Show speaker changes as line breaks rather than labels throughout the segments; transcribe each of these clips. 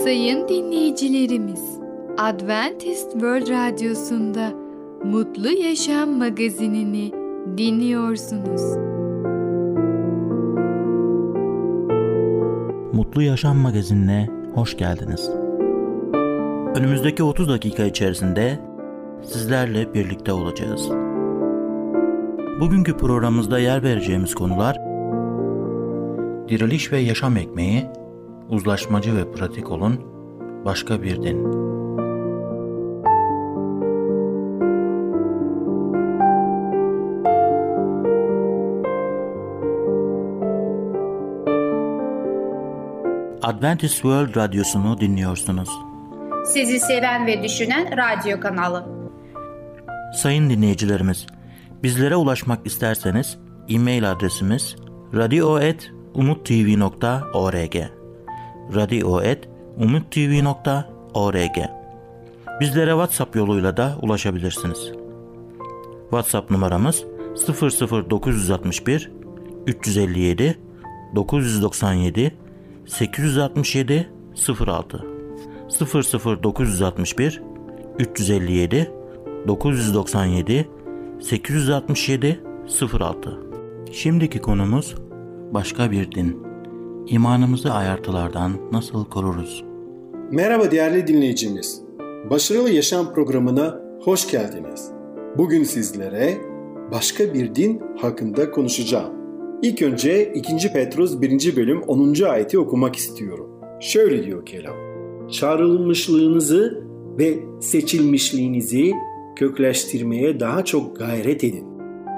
Sayın dinleyicilerimiz, Adventist World Radyosu'nda Mutlu Yaşam magazinini dinliyorsunuz.
Mutlu Yaşam magazinine hoş geldiniz. Önümüzdeki 30 dakika içerisinde sizlerle birlikte olacağız. Bugünkü programımızda yer vereceğimiz konular Diriliş ve Yaşam Ekmeği, Uzlaşmacı ve Pratik olun, Başka Bir Din. Adventist World Radyosu'nu dinliyorsunuz.
Sizi seven ve düşünen radyo kanalı.
Sayın dinleyicilerimiz, bizlere ulaşmak isterseniz e-mail adresimiz radio.umutv.org radio.umutv.org Bizlere WhatsApp yoluyla da ulaşabilirsiniz. WhatsApp numaramız 00961 357 997 867 06 00961 357 997 867 06 Şimdiki konumuz başka bir din. İmanımızı ayartılardan nasıl koruruz?
Merhaba değerli dinleyicimiz. Başarılı Yaşam programına hoş geldiniz. Bugün sizlere başka bir din hakkında konuşacağım. İlk önce 2. Petrus 1. bölüm 10. ayeti okumak istiyorum. Şöyle diyor kelam. Çağrılmışlığınızı ve seçilmişliğinizi kökleştirmeye daha çok gayret edin.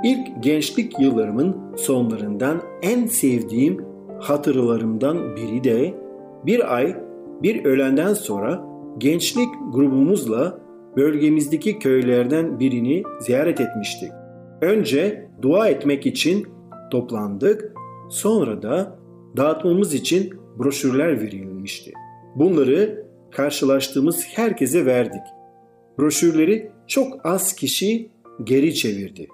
İlk gençlik yıllarımın sonlarından en sevdiğim hatırlarımdan biri de bir ay bir öğlenden sonra gençlik grubumuzla bölgemizdeki köylerden birini ziyaret etmiştik. Önce dua etmek için toplandık. Sonra da dağıtmamız için broşürler verilmişti. Bunları karşılaştığımız herkese verdik. Broşürleri çok az kişi geri çevirdi.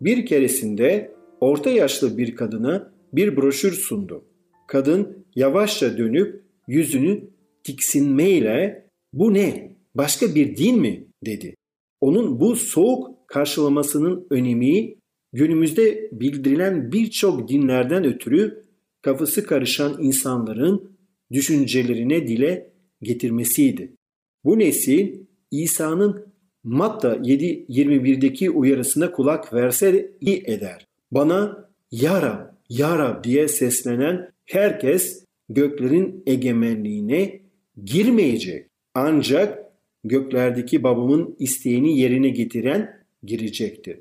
Bir keresinde orta yaşlı bir kadına bir broşür sundu. Kadın yavaşça dönüp yüzünü tiksinmeyle "Bu ne? Başka bir din mi?" dedi. Onun bu soğuk karşılamasının önemi günümüzde bildirilen birçok dinlerden ötürü kafası karışan insanların düşüncelerine dile getirmesiydi. Bu nesil İsa'nın Matta 7.21'deki uyarısına kulak verse iyi eder. Bana Ya Rab, Ya Rab diye seslenen herkes göklerin egemenliğine girmeyecek. Ancak göklerdeki babamın isteğini yerine getiren girecektir.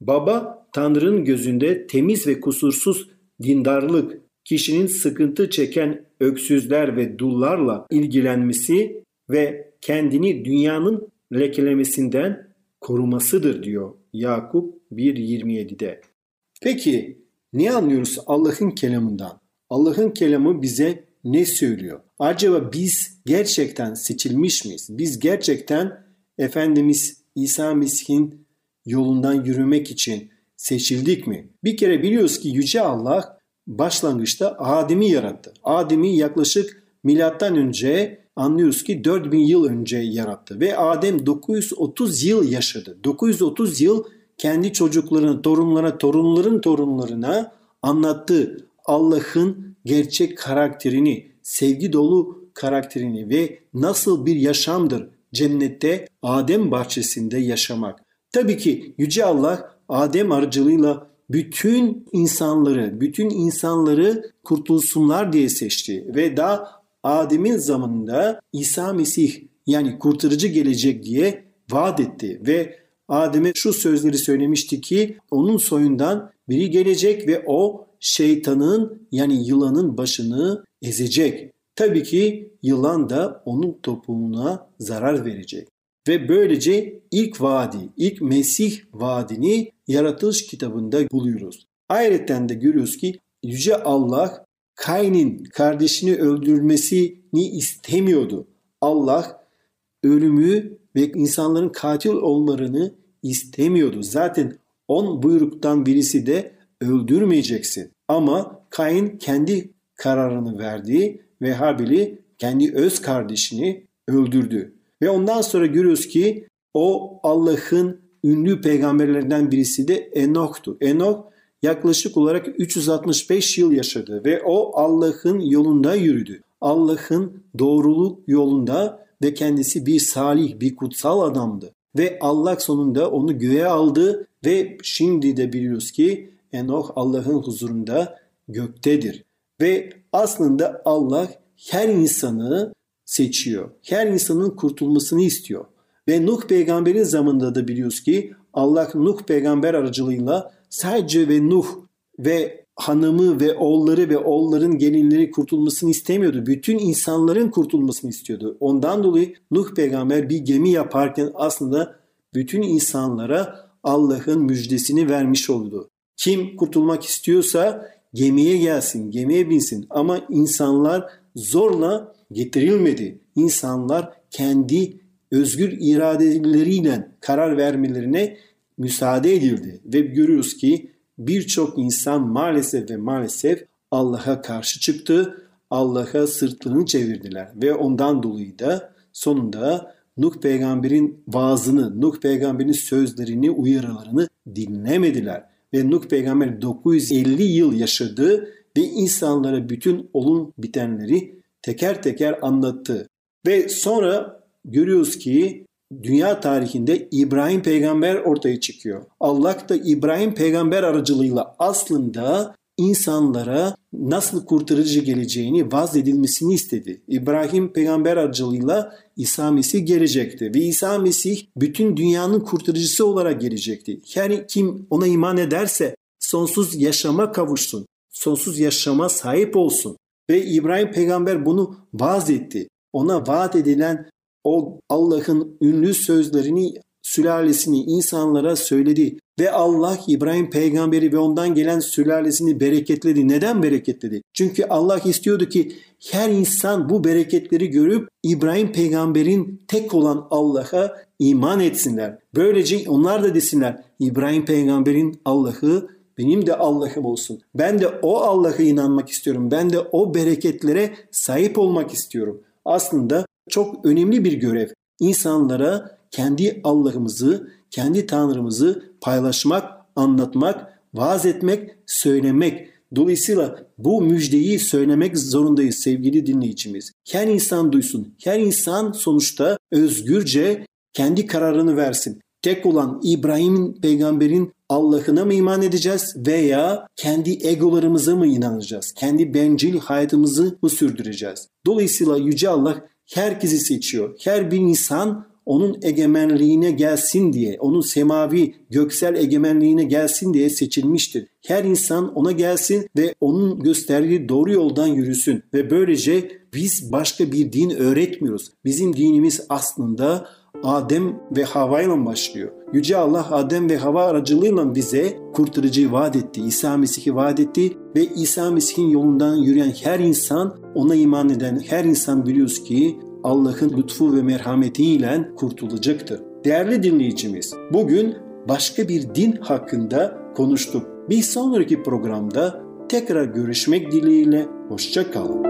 Baba Tanrı'nın gözünde temiz ve kusursuz dindarlık, kişinin sıkıntı çeken öksüzler ve dullarla ilgilenmesi ve kendini dünyanın lekelemesinden korumasıdır diyor Yakup 1.27'de. Peki ne anlıyoruz Allah'ın kelamından? Allah'ın kelamı bize ne söylüyor? Acaba biz gerçekten seçilmiş miyiz? Biz gerçekten Efendimiz İsa Mesih'in yolundan yürümek için seçildik mi? Bir kere biliyoruz ki Yüce Allah başlangıçta Adem'i yarattı. Adem'i yaklaşık milattan önce anlıyoruz ki 4000 yıl önce yarattı ve Adem 930 yıl yaşadı. 930 yıl kendi çocuklarına, torunlara, torunların torunlarına anlattı Allah'ın gerçek karakterini, sevgi dolu karakterini ve nasıl bir yaşamdır cennette Adem bahçesinde yaşamak. Tabii ki Yüce Allah Adem aracılığıyla bütün insanları, bütün insanları kurtulsunlar diye seçti ve daha Adem'in zamanında İsa Mesih yani kurtarıcı gelecek diye vaat etti ve Adem'e şu sözleri söylemişti ki onun soyundan biri gelecek ve o şeytanın yani yılanın başını ezecek. Tabii ki yılan da onun toplumuna zarar verecek. Ve böylece ilk vaadi, ilk Mesih vaadini yaratılış kitabında buluyoruz. Ayrıca de görüyoruz ki Yüce Allah Kain'in kardeşini öldürmesini istemiyordu. Allah ölümü ve insanların katil olmalarını istemiyordu. Zaten on buyruktan birisi de öldürmeyeceksin. Ama Kain kendi kararını verdi ve Habil'i kendi öz kardeşini öldürdü. Ve ondan sonra görüyoruz ki o Allah'ın ünlü peygamberlerinden birisi de Enok'tu. Enok yaklaşık olarak 365 yıl yaşadı ve o Allah'ın yolunda yürüdü. Allah'ın doğruluk yolunda ve kendisi bir salih, bir kutsal adamdı. Ve Allah sonunda onu göğe aldı ve şimdi de biliyoruz ki Enoch Allah'ın huzurunda göktedir. Ve aslında Allah her insanı seçiyor. Her insanın kurtulmasını istiyor. Ve Nuh peygamberin zamanında da biliyoruz ki Allah Nuh peygamber aracılığıyla sadece ve Nuh ve hanımı ve oğulları ve oğulların gelinleri kurtulmasını istemiyordu. Bütün insanların kurtulmasını istiyordu. Ondan dolayı Nuh peygamber bir gemi yaparken aslında bütün insanlara Allah'ın müjdesini vermiş oldu. Kim kurtulmak istiyorsa gemiye gelsin, gemiye binsin. Ama insanlar zorla getirilmedi. İnsanlar kendi özgür iradeleriyle karar vermelerine müsaade edildi. Ve görüyoruz ki birçok insan maalesef ve maalesef Allah'a karşı çıktı. Allah'a sırtlarını çevirdiler ve ondan dolayı da sonunda Nuh peygamberin vaazını, Nuh peygamberin sözlerini, uyarılarını dinlemediler. Ve Nuh peygamber 950 yıl yaşadı ve insanlara bütün olun bitenleri teker teker anlattı. Ve sonra görüyoruz ki dünya tarihinde İbrahim peygamber ortaya çıkıyor. Allah da İbrahim peygamber aracılığıyla aslında insanlara nasıl kurtarıcı geleceğini vaz edilmesini istedi. İbrahim peygamber aracılığıyla İsa Mesih gelecekti ve İsa Mesih bütün dünyanın kurtarıcısı olarak gelecekti. Yani kim ona iman ederse sonsuz yaşama kavuşsun, sonsuz yaşama sahip olsun. Ve İbrahim peygamber bunu vaaz etti. Ona vaat edilen o Allah'ın ünlü sözlerini sülalesini insanlara söyledi ve Allah İbrahim peygamberi ve ondan gelen sülalesini bereketledi. Neden bereketledi? Çünkü Allah istiyordu ki her insan bu bereketleri görüp İbrahim peygamberin tek olan Allah'a iman etsinler. Böylece onlar da desinler İbrahim peygamberin Allah'ı benim de Allah'ım olsun. Ben de o Allah'a inanmak istiyorum. Ben de o bereketlere sahip olmak istiyorum. Aslında çok önemli bir görev. İnsanlara kendi Allah'ımızı, kendi Tanrımızı paylaşmak, anlatmak, vaaz etmek, söylemek. Dolayısıyla bu müjdeyi söylemek zorundayız sevgili dinleyicimiz. Her insan duysun. Her insan sonuçta özgürce kendi kararını versin. Tek olan İbrahim'in peygamberin Allah'ına mı iman edeceğiz veya kendi egolarımıza mı inanacağız? Kendi bencil hayatımızı mı sürdüreceğiz? Dolayısıyla Yüce Allah herkesi seçiyor. Her bir insan onun egemenliğine gelsin diye, onun semavi, göksel egemenliğine gelsin diye seçilmiştir. Her insan ona gelsin ve onun gösterdiği doğru yoldan yürüsün ve böylece biz başka bir din öğretmiyoruz. Bizim dinimiz aslında Adem ve Hava ile başlıyor. Yüce Allah Adem ve Hava aracılığıyla bize kurtarıcıyı vaat etti. İsa Mesih'i vaat etti ve İsa Mesih'in yolundan yürüyen her insan, ona iman eden her insan biliyoruz ki Allah'ın lütfu ve merhametiyle kurtulacaktır. Değerli dinleyicimiz, bugün başka bir din hakkında konuştuk. Bir sonraki programda tekrar görüşmek dileğiyle hoşça kalın.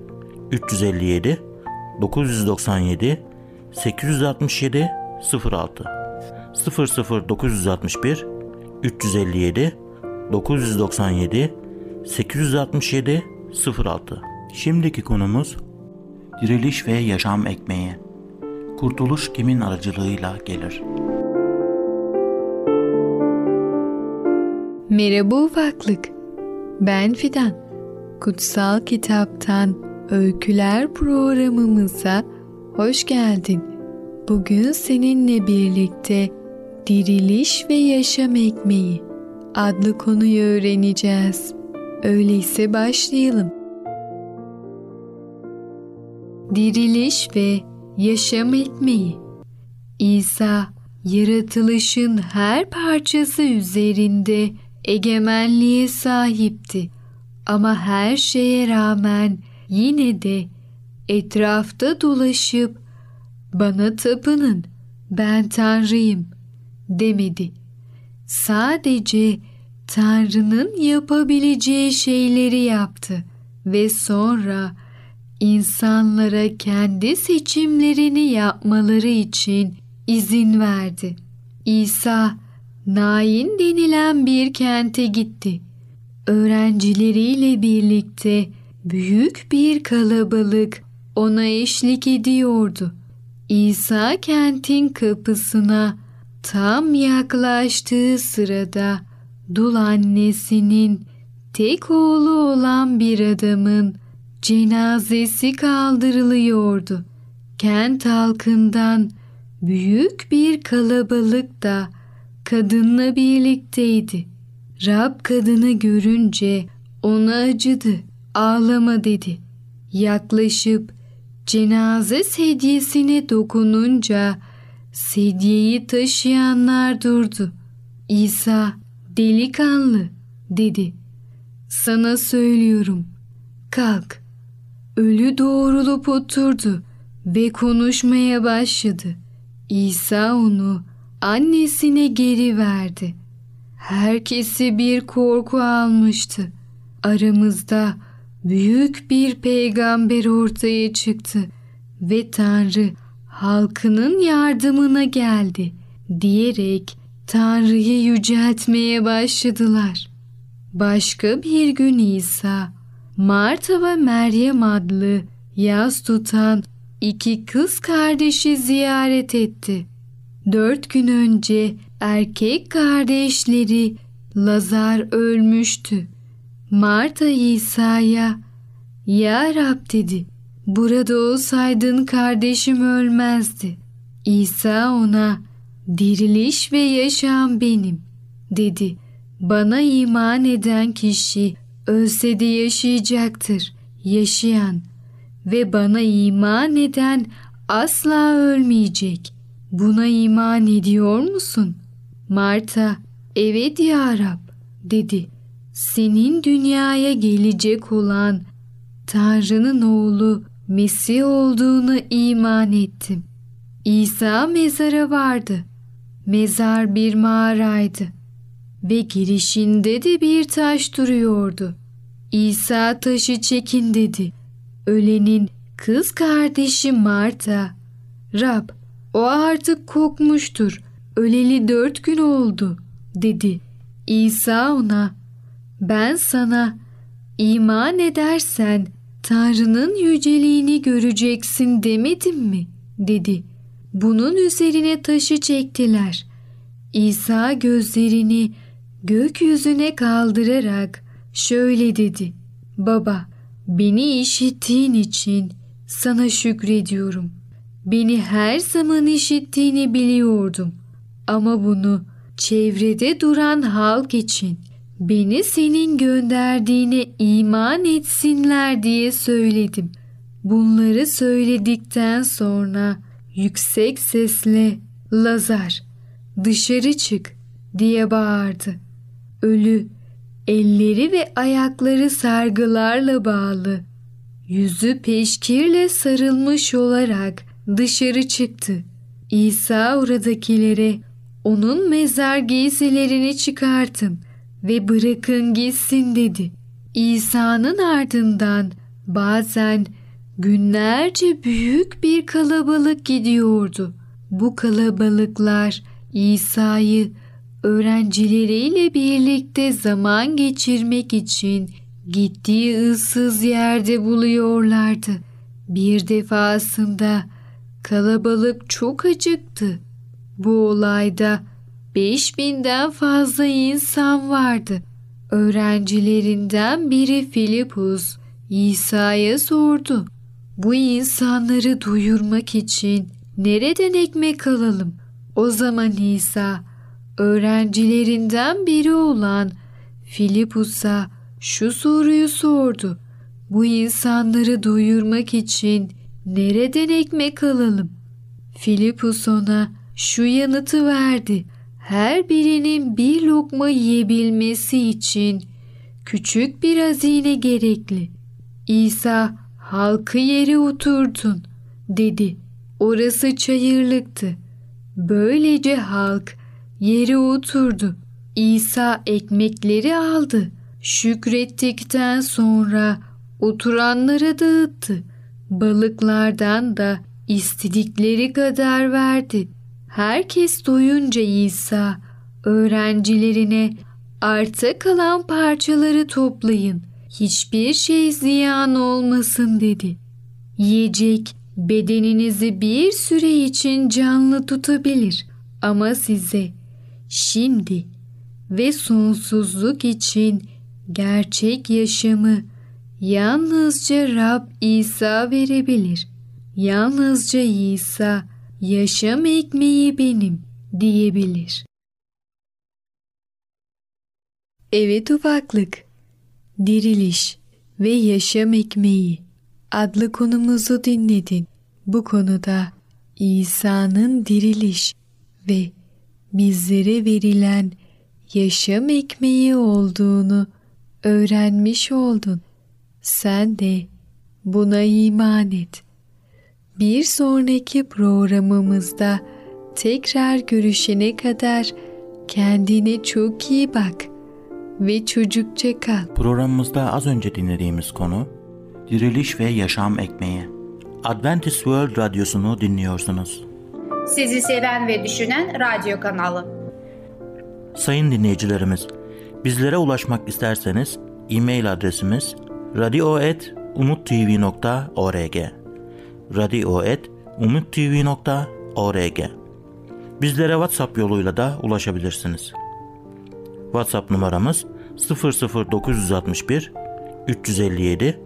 357 997 867 06 00961 357 997 867 06 Şimdiki konumuz diriliş ve yaşam ekmeği. Kurtuluş kimin aracılığıyla gelir?
Merhaba ufaklık. Ben Fidan. Kutsal Kitaptan Öyküler programımıza hoş geldin. Bugün seninle birlikte Diriliş ve Yaşam Ekmeği adlı konuyu öğreneceğiz. Öyleyse başlayalım. diriliş ve yaşam ekmeği. İsa yaratılışın her parçası üzerinde egemenliğe sahipti. Ama her şeye rağmen yine de etrafta dolaşıp bana tapının ben Tanrıyım demedi. Sadece Tanrı'nın yapabileceği şeyleri yaptı ve sonra insanlara kendi seçimlerini yapmaları için izin verdi. İsa Nain denilen bir kente gitti. Öğrencileriyle birlikte büyük bir kalabalık ona eşlik ediyordu. İsa kentin kapısına tam yaklaştığı sırada dul annesinin tek oğlu olan bir adamın cenazesi kaldırılıyordu. Kent halkından büyük bir kalabalık da kadınla birlikteydi. Rab kadını görünce ona acıdı, ağlama dedi. Yaklaşıp cenaze sedyesine dokununca sedyeyi taşıyanlar durdu. İsa delikanlı dedi. Sana söylüyorum kalk. Ölü doğrulup oturdu ve konuşmaya başladı. İsa onu annesine geri verdi. Herkesi bir korku almıştı. Aramızda büyük bir peygamber ortaya çıktı ve Tanrı halkının yardımına geldi diyerek Tanrı'yı yüceltmeye başladılar. Başka bir gün İsa, Marta ve Meryem adlı yaz tutan iki kız kardeşi ziyaret etti. Dört gün önce erkek kardeşleri Lazar ölmüştü. Marta İsa'ya Ya Rab dedi burada olsaydın kardeşim ölmezdi. İsa ona diriliş ve yaşam benim dedi. Bana iman eden kişi ölse de yaşayacaktır. Yaşayan ve bana iman eden asla ölmeyecek. Buna iman ediyor musun? Marta, evet ya Rab dedi. Senin dünyaya gelecek olan Tanrı'nın oğlu Mesih olduğunu iman ettim. İsa mezara vardı. Mezar bir mağaraydı ve girişinde de bir taş duruyordu. İsa taşı çekin dedi. Ölenin kız kardeşi Marta, Rab o artık kokmuştur, öleli dört gün oldu dedi. İsa ona, ben sana iman edersen Tanrı'nın yüceliğini göreceksin demedim mi? dedi. Bunun üzerine taşı çektiler. İsa gözlerini gökyüzüne kaldırarak şöyle dedi. Baba, beni işittiğin için sana şükrediyorum. Beni her zaman işittiğini biliyordum. Ama bunu çevrede duran halk için beni senin gönderdiğine iman etsinler diye söyledim. Bunları söyledikten sonra yüksek sesle Lazar dışarı çık diye bağırdı. Ölü elleri ve ayakları sargılarla bağlı, yüzü peşkirle sarılmış olarak dışarı çıktı. İsa oradakilere onun mezar giysilerini çıkartın ve bırakın gitsin dedi. İsa'nın ardından bazen günlerce büyük bir kalabalık gidiyordu. Bu kalabalıklar İsa'yı öğrencileriyle birlikte zaman geçirmek için gittiği ıssız yerde buluyorlardı. Bir defasında kalabalık çok acıktı. Bu olayda beş binden fazla insan vardı. Öğrencilerinden biri Filipus İsa'ya sordu. Bu insanları duyurmak için nereden ekmek alalım? O zaman İsa öğrencilerinden biri olan Filipus'a şu soruyu sordu. Bu insanları doyurmak için nereden ekmek alalım? Filipus ona şu yanıtı verdi. Her birinin bir lokma yiyebilmesi için küçük bir hazine gerekli. İsa halkı yere oturdun dedi. Orası çayırlıktı. Böylece halk yere oturdu. İsa ekmekleri aldı. Şükrettikten sonra oturanlara dağıttı. Balıklardan da istedikleri kadar verdi. Herkes doyunca İsa öğrencilerine arta kalan parçaları toplayın. Hiçbir şey ziyan olmasın dedi. Yiyecek bedeninizi bir süre için canlı tutabilir ama size şimdi ve sonsuzluk için gerçek yaşamı yalnızca Rab İsa verebilir. Yalnızca İsa yaşam ekmeği benim diyebilir. Evet ufaklık, diriliş ve yaşam ekmeği adlı konumuzu dinledin. Bu konuda İsa'nın diriliş ve bizlere verilen yaşam ekmeği olduğunu öğrenmiş oldun. Sen de buna iman et. Bir sonraki programımızda tekrar görüşene kadar kendine çok iyi bak ve çocukça kal.
Programımızda az önce dinlediğimiz konu Diriliş ve Yaşam Ekmeği. Adventist World Radyosu'nu dinliyorsunuz.
Sizi seven ve düşünen radyo kanalı.
Sayın dinleyicilerimiz, bizlere ulaşmak isterseniz e-mail adresimiz radio.umutv.org radio.umutv.org Bizlere WhatsApp yoluyla da ulaşabilirsiniz. WhatsApp numaramız 00961 357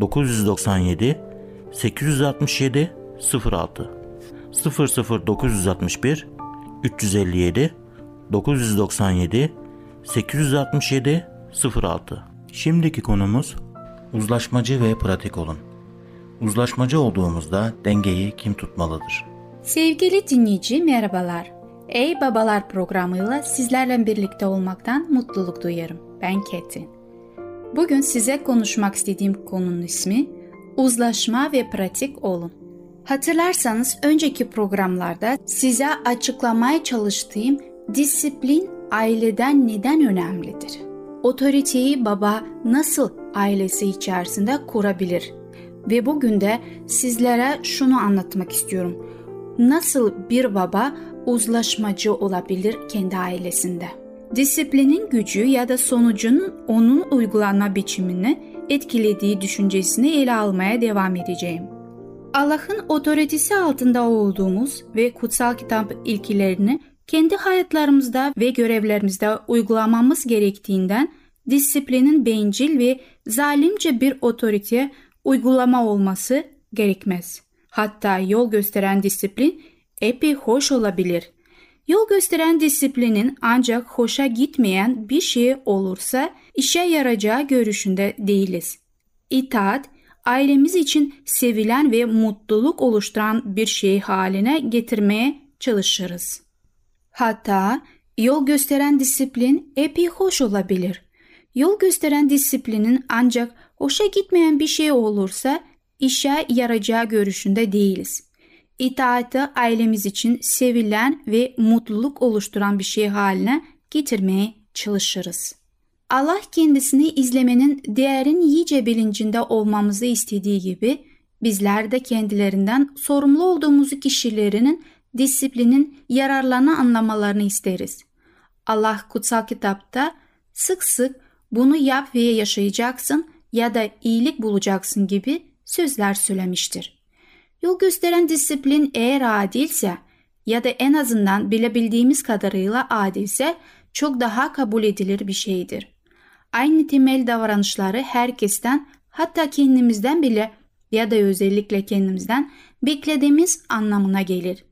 997 867 06 00961 357 997 867 06 Şimdiki konumuz uzlaşmacı ve pratik olun. Uzlaşmacı olduğumuzda dengeyi kim tutmalıdır?
Sevgili dinleyici merhabalar. Ey Babalar programıyla sizlerle birlikte olmaktan mutluluk duyarım. Ben Ketin. Bugün size konuşmak istediğim konunun ismi uzlaşma ve pratik olun. Hatırlarsanız önceki programlarda size açıklamaya çalıştığım disiplin aileden neden önemlidir? Otoriteyi baba nasıl ailesi içerisinde kurabilir? Ve bugün de sizlere şunu anlatmak istiyorum. Nasıl bir baba uzlaşmacı olabilir kendi ailesinde? Disiplinin gücü ya da sonucunun onun uygulanma biçimini etkilediği düşüncesini ele almaya devam edeceğim. Allah'ın otoritesi altında olduğumuz ve kutsal kitap ilkilerini kendi hayatlarımızda ve görevlerimizde uygulamamız gerektiğinden disiplinin bencil ve zalimce bir otorite uygulama olması gerekmez. Hatta yol gösteren disiplin epey hoş olabilir. Yol gösteren disiplinin ancak hoşa gitmeyen bir şey olursa işe yarayacağı görüşünde değiliz. İtaat, ailemiz için sevilen ve mutluluk oluşturan bir şey haline getirmeye çalışırız. Hatta yol gösteren disiplin epey hoş olabilir. Yol gösteren disiplinin ancak hoşa gitmeyen bir şey olursa işe yarayacağı görüşünde değiliz. İtaati ailemiz için sevilen ve mutluluk oluşturan bir şey haline getirmeye çalışırız. Allah kendisini izlemenin değerin iyice bilincinde olmamızı istediği gibi bizler de kendilerinden sorumlu olduğumuz kişilerinin disiplinin yararlarını anlamalarını isteriz. Allah kutsal kitapta sık sık bunu yap ve yaşayacaksın ya da iyilik bulacaksın gibi sözler söylemiştir. Yol gösteren disiplin eğer adilse ya da en azından bilebildiğimiz kadarıyla adilse çok daha kabul edilir bir şeydir. Aynı temel davranışları herkesten hatta kendimizden bile ya da özellikle kendimizden beklediğimiz anlamına gelir.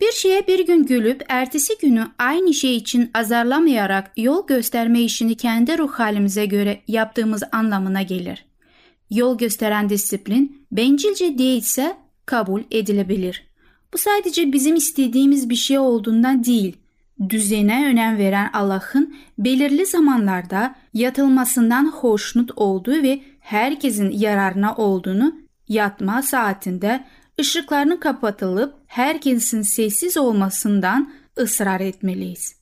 Bir şeye bir gün gülüp ertesi günü aynı şey için azarlamayarak yol gösterme işini kendi ruh halimize göre yaptığımız anlamına gelir. Yol gösteren disiplin bencilce değilse kabul edilebilir. Bu sadece bizim istediğimiz bir şey olduğundan değil, düzene önem veren Allah'ın belirli zamanlarda yatılmasından hoşnut olduğu ve herkesin yararına olduğunu yatma saatinde ışıklarının kapatılıp herkesin sessiz olmasından ısrar etmeliyiz.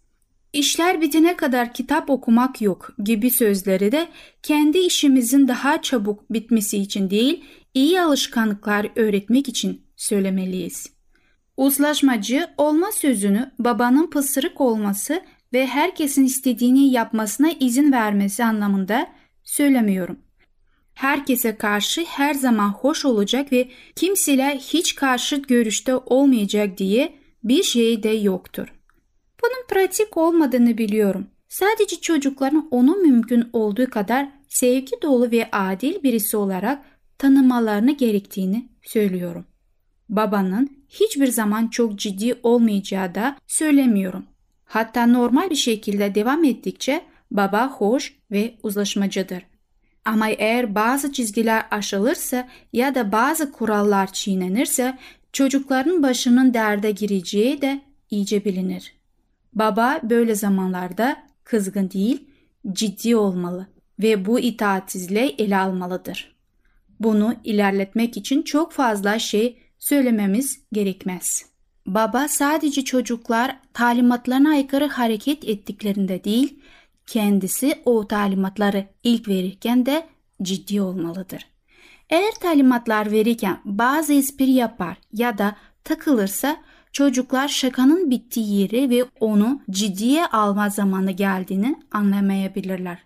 İşler bitene kadar kitap okumak yok gibi sözleri de kendi işimizin daha çabuk bitmesi için değil, iyi alışkanlıklar öğretmek için söylemeliyiz. Uzlaşmacı olma sözünü babanın pısırık olması ve herkesin istediğini yapmasına izin vermesi anlamında söylemiyorum. Herkese karşı her zaman hoş olacak ve kimseyle hiç karşıt görüşte olmayacak diye bir şey de yoktur. Bunun pratik olmadığını biliyorum. Sadece çocukların onu mümkün olduğu kadar sevgi dolu ve adil birisi olarak tanımalarını gerektiğini söylüyorum. Babanın hiçbir zaman çok ciddi olmayacağı da söylemiyorum. Hatta normal bir şekilde devam ettikçe baba hoş ve uzlaşmacıdır. Ama eğer bazı çizgiler aşılırsa ya da bazı kurallar çiğnenirse çocukların başının derde gireceği de iyice bilinir. Baba böyle zamanlarda kızgın değil, ciddi olmalı ve bu itaatsizliği ele almalıdır. Bunu ilerletmek için çok fazla şey söylememiz gerekmez. Baba sadece çocuklar talimatlarına aykırı hareket ettiklerinde değil, kendisi o talimatları ilk verirken de ciddi olmalıdır. Eğer talimatlar verirken bazı espri yapar ya da takılırsa çocuklar şakanın bittiği yeri ve onu ciddiye alma zamanı geldiğini anlamayabilirler.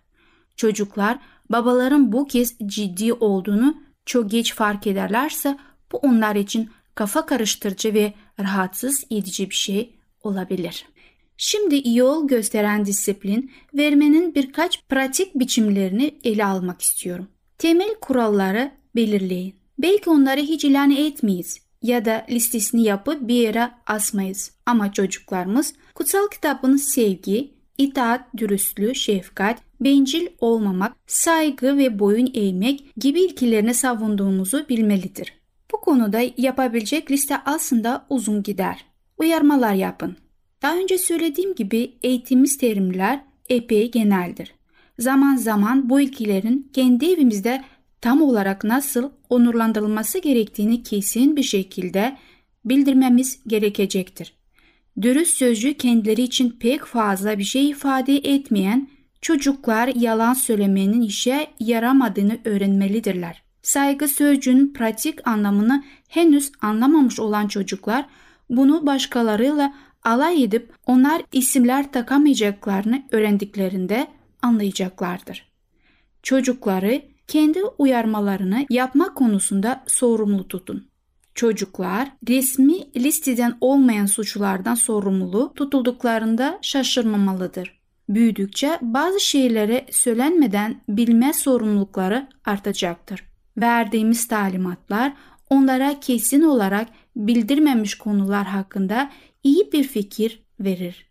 Çocuklar babaların bu kez ciddi olduğunu çok geç fark ederlerse bu onlar için kafa karıştırıcı ve rahatsız edici bir şey olabilir. Şimdi yol gösteren disiplin vermenin birkaç pratik biçimlerini ele almak istiyorum. Temel kuralları belirleyin. Belki onları hiç ilan etmeyiz ya da listesini yapıp bir yere asmayız. Ama çocuklarımız kutsal kitabın sevgi, itaat, dürüstlüğü, şefkat, bencil olmamak, saygı ve boyun eğmek gibi ilkelerini savunduğumuzu bilmelidir. Bu konuda yapabilecek liste aslında uzun gider. Uyarmalar yapın. Daha önce söylediğim gibi eğitimimiz terimler epey geneldir. Zaman zaman bu ilkilerin kendi evimizde tam olarak nasıl onurlandırılması gerektiğini kesin bir şekilde bildirmemiz gerekecektir. Dürüst sözcü kendileri için pek fazla bir şey ifade etmeyen çocuklar yalan söylemenin işe yaramadığını öğrenmelidirler. Saygı sözcüğünün pratik anlamını henüz anlamamış olan çocuklar bunu başkalarıyla alay edip onlar isimler takamayacaklarını öğrendiklerinde anlayacaklardır. Çocukları kendi uyarmalarını yapmak konusunda sorumlu tutun. Çocuklar resmi listeden olmayan suçlardan sorumlu tutulduklarında şaşırmamalıdır. Büyüdükçe bazı şeylere söylenmeden bilme sorumlulukları artacaktır. Verdiğimiz talimatlar onlara kesin olarak bildirmemiş konular hakkında iyi bir fikir verir.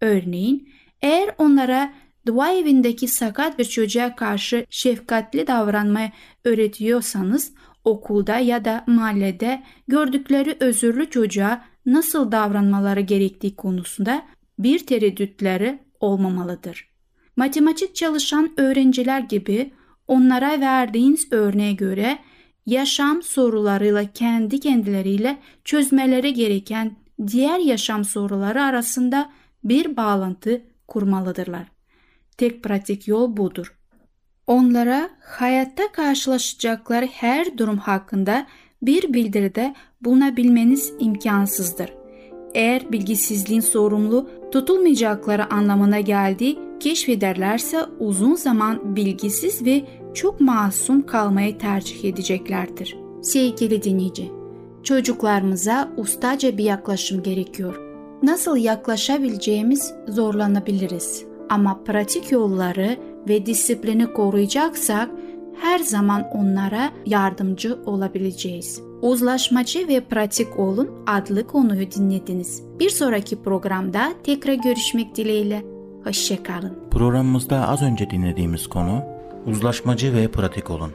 Örneğin eğer onlara dua evindeki sakat bir çocuğa karşı şefkatli davranmayı öğretiyorsanız okulda ya da mahallede gördükleri özürlü çocuğa nasıl davranmaları gerektiği konusunda bir tereddütleri olmamalıdır. Matematik çalışan öğrenciler gibi onlara verdiğiniz örneğe göre yaşam sorularıyla kendi kendileriyle çözmeleri gereken diğer yaşam soruları arasında bir bağlantı kurmalıdırlar. Tek pratik yol budur. Onlara hayatta karşılaşacakları her durum hakkında bir bildiride bulunabilmeniz imkansızdır. Eğer bilgisizliğin sorumlu tutulmayacakları anlamına geldiği keşfederlerse uzun zaman bilgisiz ve çok masum kalmayı tercih edeceklerdir. Sevgili dinleyici, çocuklarımıza ustaca bir yaklaşım gerekiyor. Nasıl yaklaşabileceğimiz zorlanabiliriz. Ama pratik yolları ve disiplini koruyacaksak her zaman onlara yardımcı olabileceğiz. Uzlaşmacı ve pratik olun adlı konuyu dinlediniz. Bir sonraki programda tekrar görüşmek dileğiyle. Hoşçakalın.
Programımızda az önce dinlediğimiz konu uzlaşmacı ve pratik olun.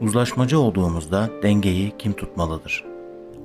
Uzlaşmacı olduğumuzda dengeyi kim tutmalıdır?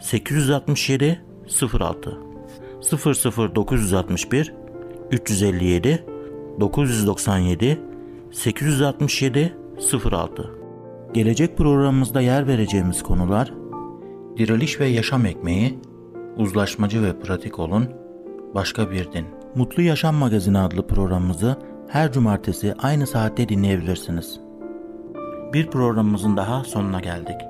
867 06 00961 357 997 867 06 Gelecek programımızda yer vereceğimiz konular Diriliş ve Yaşam Ekmeği, Uzlaşmacı ve Pratik Olun, Başka Bir Din. Mutlu Yaşam Magazini adlı programımızı her cumartesi aynı saatte dinleyebilirsiniz. Bir programımızın daha sonuna geldik.